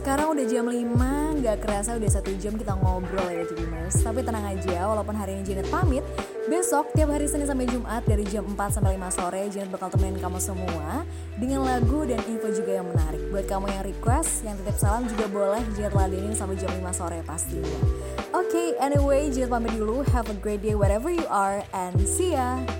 Sekarang udah jam 5, gak kerasa udah satu jam kita ngobrol ya Dreamers Tapi tenang aja, walaupun hari ini Janet pamit Besok tiap hari Senin sampai Jumat dari jam 4 sampai 5 sore Janet bakal temenin kamu semua Dengan lagu dan info juga yang menarik. Buat kamu yang request, yang titip salam juga boleh Janet ladenin sampai jam 5 sore pastinya. Oke, okay, anyway Janet pamit dulu. Have a great day wherever you are and see ya!